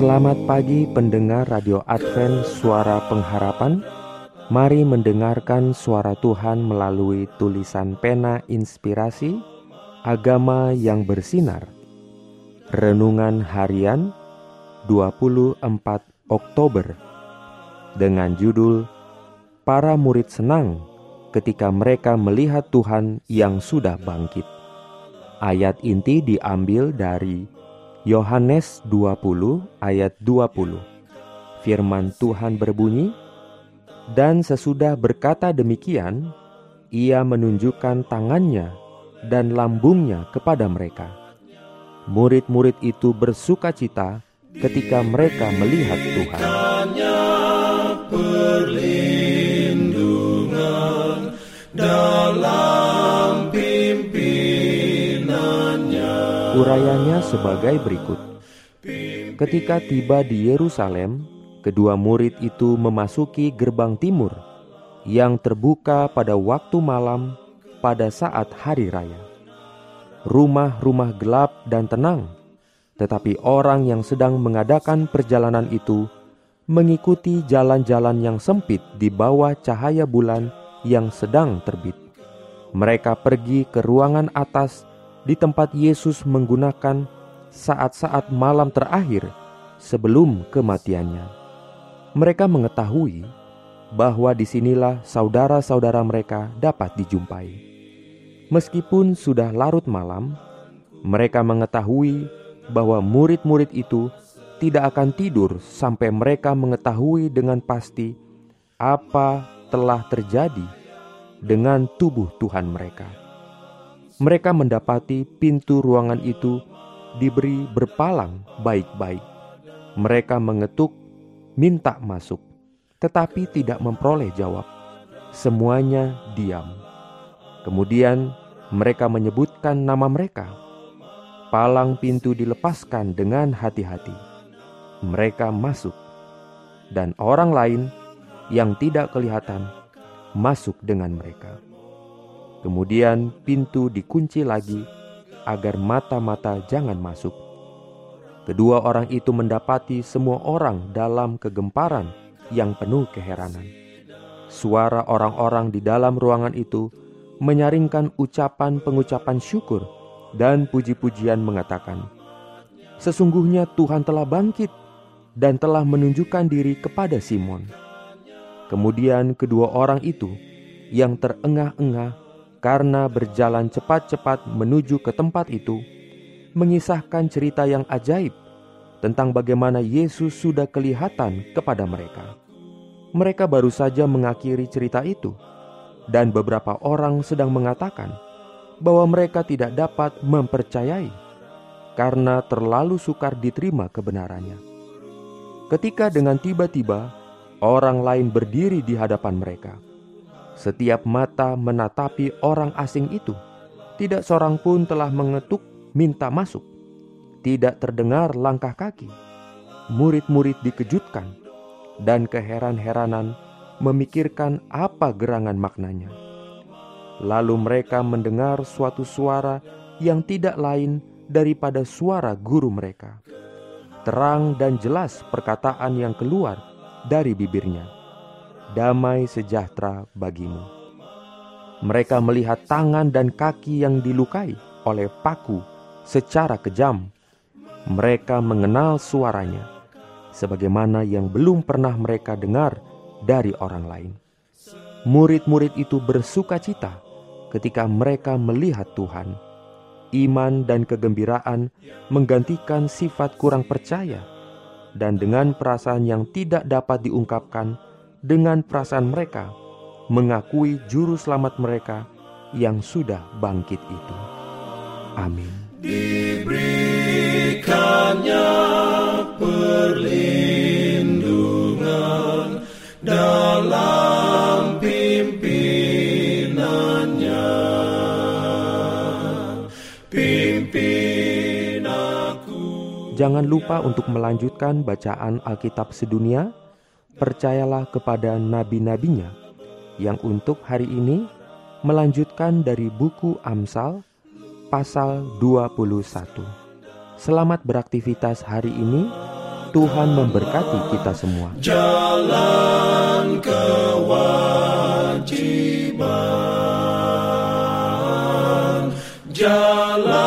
Selamat pagi pendengar Radio Advent Suara Pengharapan. Mari mendengarkan suara Tuhan melalui tulisan pena inspirasi Agama yang bersinar. Renungan harian 24 Oktober Dengan judul Para murid senang ketika mereka melihat Tuhan yang sudah bangkit. Ayat inti diambil dari Yohanes 20 ayat 20. Firman Tuhan berbunyi, "Dan sesudah berkata demikian, ia menunjukkan tangannya dan lambungnya kepada mereka. Murid-murid itu bersuka cita ketika mereka melihat Tuhan." Urayanya sebagai berikut. Ketika tiba di Yerusalem, kedua murid itu memasuki gerbang timur yang terbuka pada waktu malam pada saat hari raya. Rumah-rumah gelap dan tenang, tetapi orang yang sedang mengadakan perjalanan itu mengikuti jalan-jalan yang sempit di bawah cahaya bulan yang sedang terbit. Mereka pergi ke ruangan atas di tempat Yesus menggunakan saat-saat malam terakhir sebelum kematiannya. Mereka mengetahui bahwa di sinilah saudara-saudara mereka dapat dijumpai. Meskipun sudah larut malam, mereka mengetahui bahwa murid-murid itu tidak akan tidur sampai mereka mengetahui dengan pasti apa telah terjadi dengan tubuh Tuhan mereka. Mereka mendapati pintu ruangan itu diberi berpalang baik-baik. Mereka mengetuk, minta masuk, tetapi tidak memperoleh jawab. Semuanya diam. Kemudian mereka menyebutkan nama mereka. Palang pintu dilepaskan dengan hati-hati. Mereka masuk, dan orang lain yang tidak kelihatan masuk dengan mereka. Kemudian pintu dikunci lagi agar mata-mata jangan masuk. Kedua orang itu mendapati semua orang dalam kegemparan yang penuh keheranan. Suara orang-orang di dalam ruangan itu menyaringkan ucapan pengucapan syukur dan puji-pujian mengatakan, Sesungguhnya Tuhan telah bangkit dan telah menunjukkan diri kepada Simon. Kemudian kedua orang itu yang terengah-engah karena berjalan cepat-cepat menuju ke tempat itu, mengisahkan cerita yang ajaib tentang bagaimana Yesus sudah kelihatan kepada mereka. Mereka baru saja mengakhiri cerita itu, dan beberapa orang sedang mengatakan bahwa mereka tidak dapat mempercayai karena terlalu sukar diterima kebenarannya. Ketika dengan tiba-tiba orang lain berdiri di hadapan mereka setiap mata menatapi orang asing itu. Tidak seorang pun telah mengetuk minta masuk. Tidak terdengar langkah kaki. Murid-murid dikejutkan dan keheran-heranan memikirkan apa gerangan maknanya. Lalu mereka mendengar suatu suara yang tidak lain daripada suara guru mereka. Terang dan jelas perkataan yang keluar dari bibirnya damai sejahtera bagimu. Mereka melihat tangan dan kaki yang dilukai oleh paku secara kejam. Mereka mengenal suaranya, sebagaimana yang belum pernah mereka dengar dari orang lain. Murid-murid itu bersuka cita ketika mereka melihat Tuhan. Iman dan kegembiraan menggantikan sifat kurang percaya, dan dengan perasaan yang tidak dapat diungkapkan, dengan perasaan mereka mengakui juru selamat mereka yang sudah bangkit itu. Amin. Diberikannya perlindungan dalam pimpinannya. Pimpin aku. Jangan lupa untuk melanjutkan bacaan Alkitab sedunia. Percayalah kepada nabi-nabinya yang untuk hari ini melanjutkan dari buku Amsal pasal 21. Selamat beraktivitas hari ini. Tuhan memberkati kita semua. Jalan kewajiban. Jalan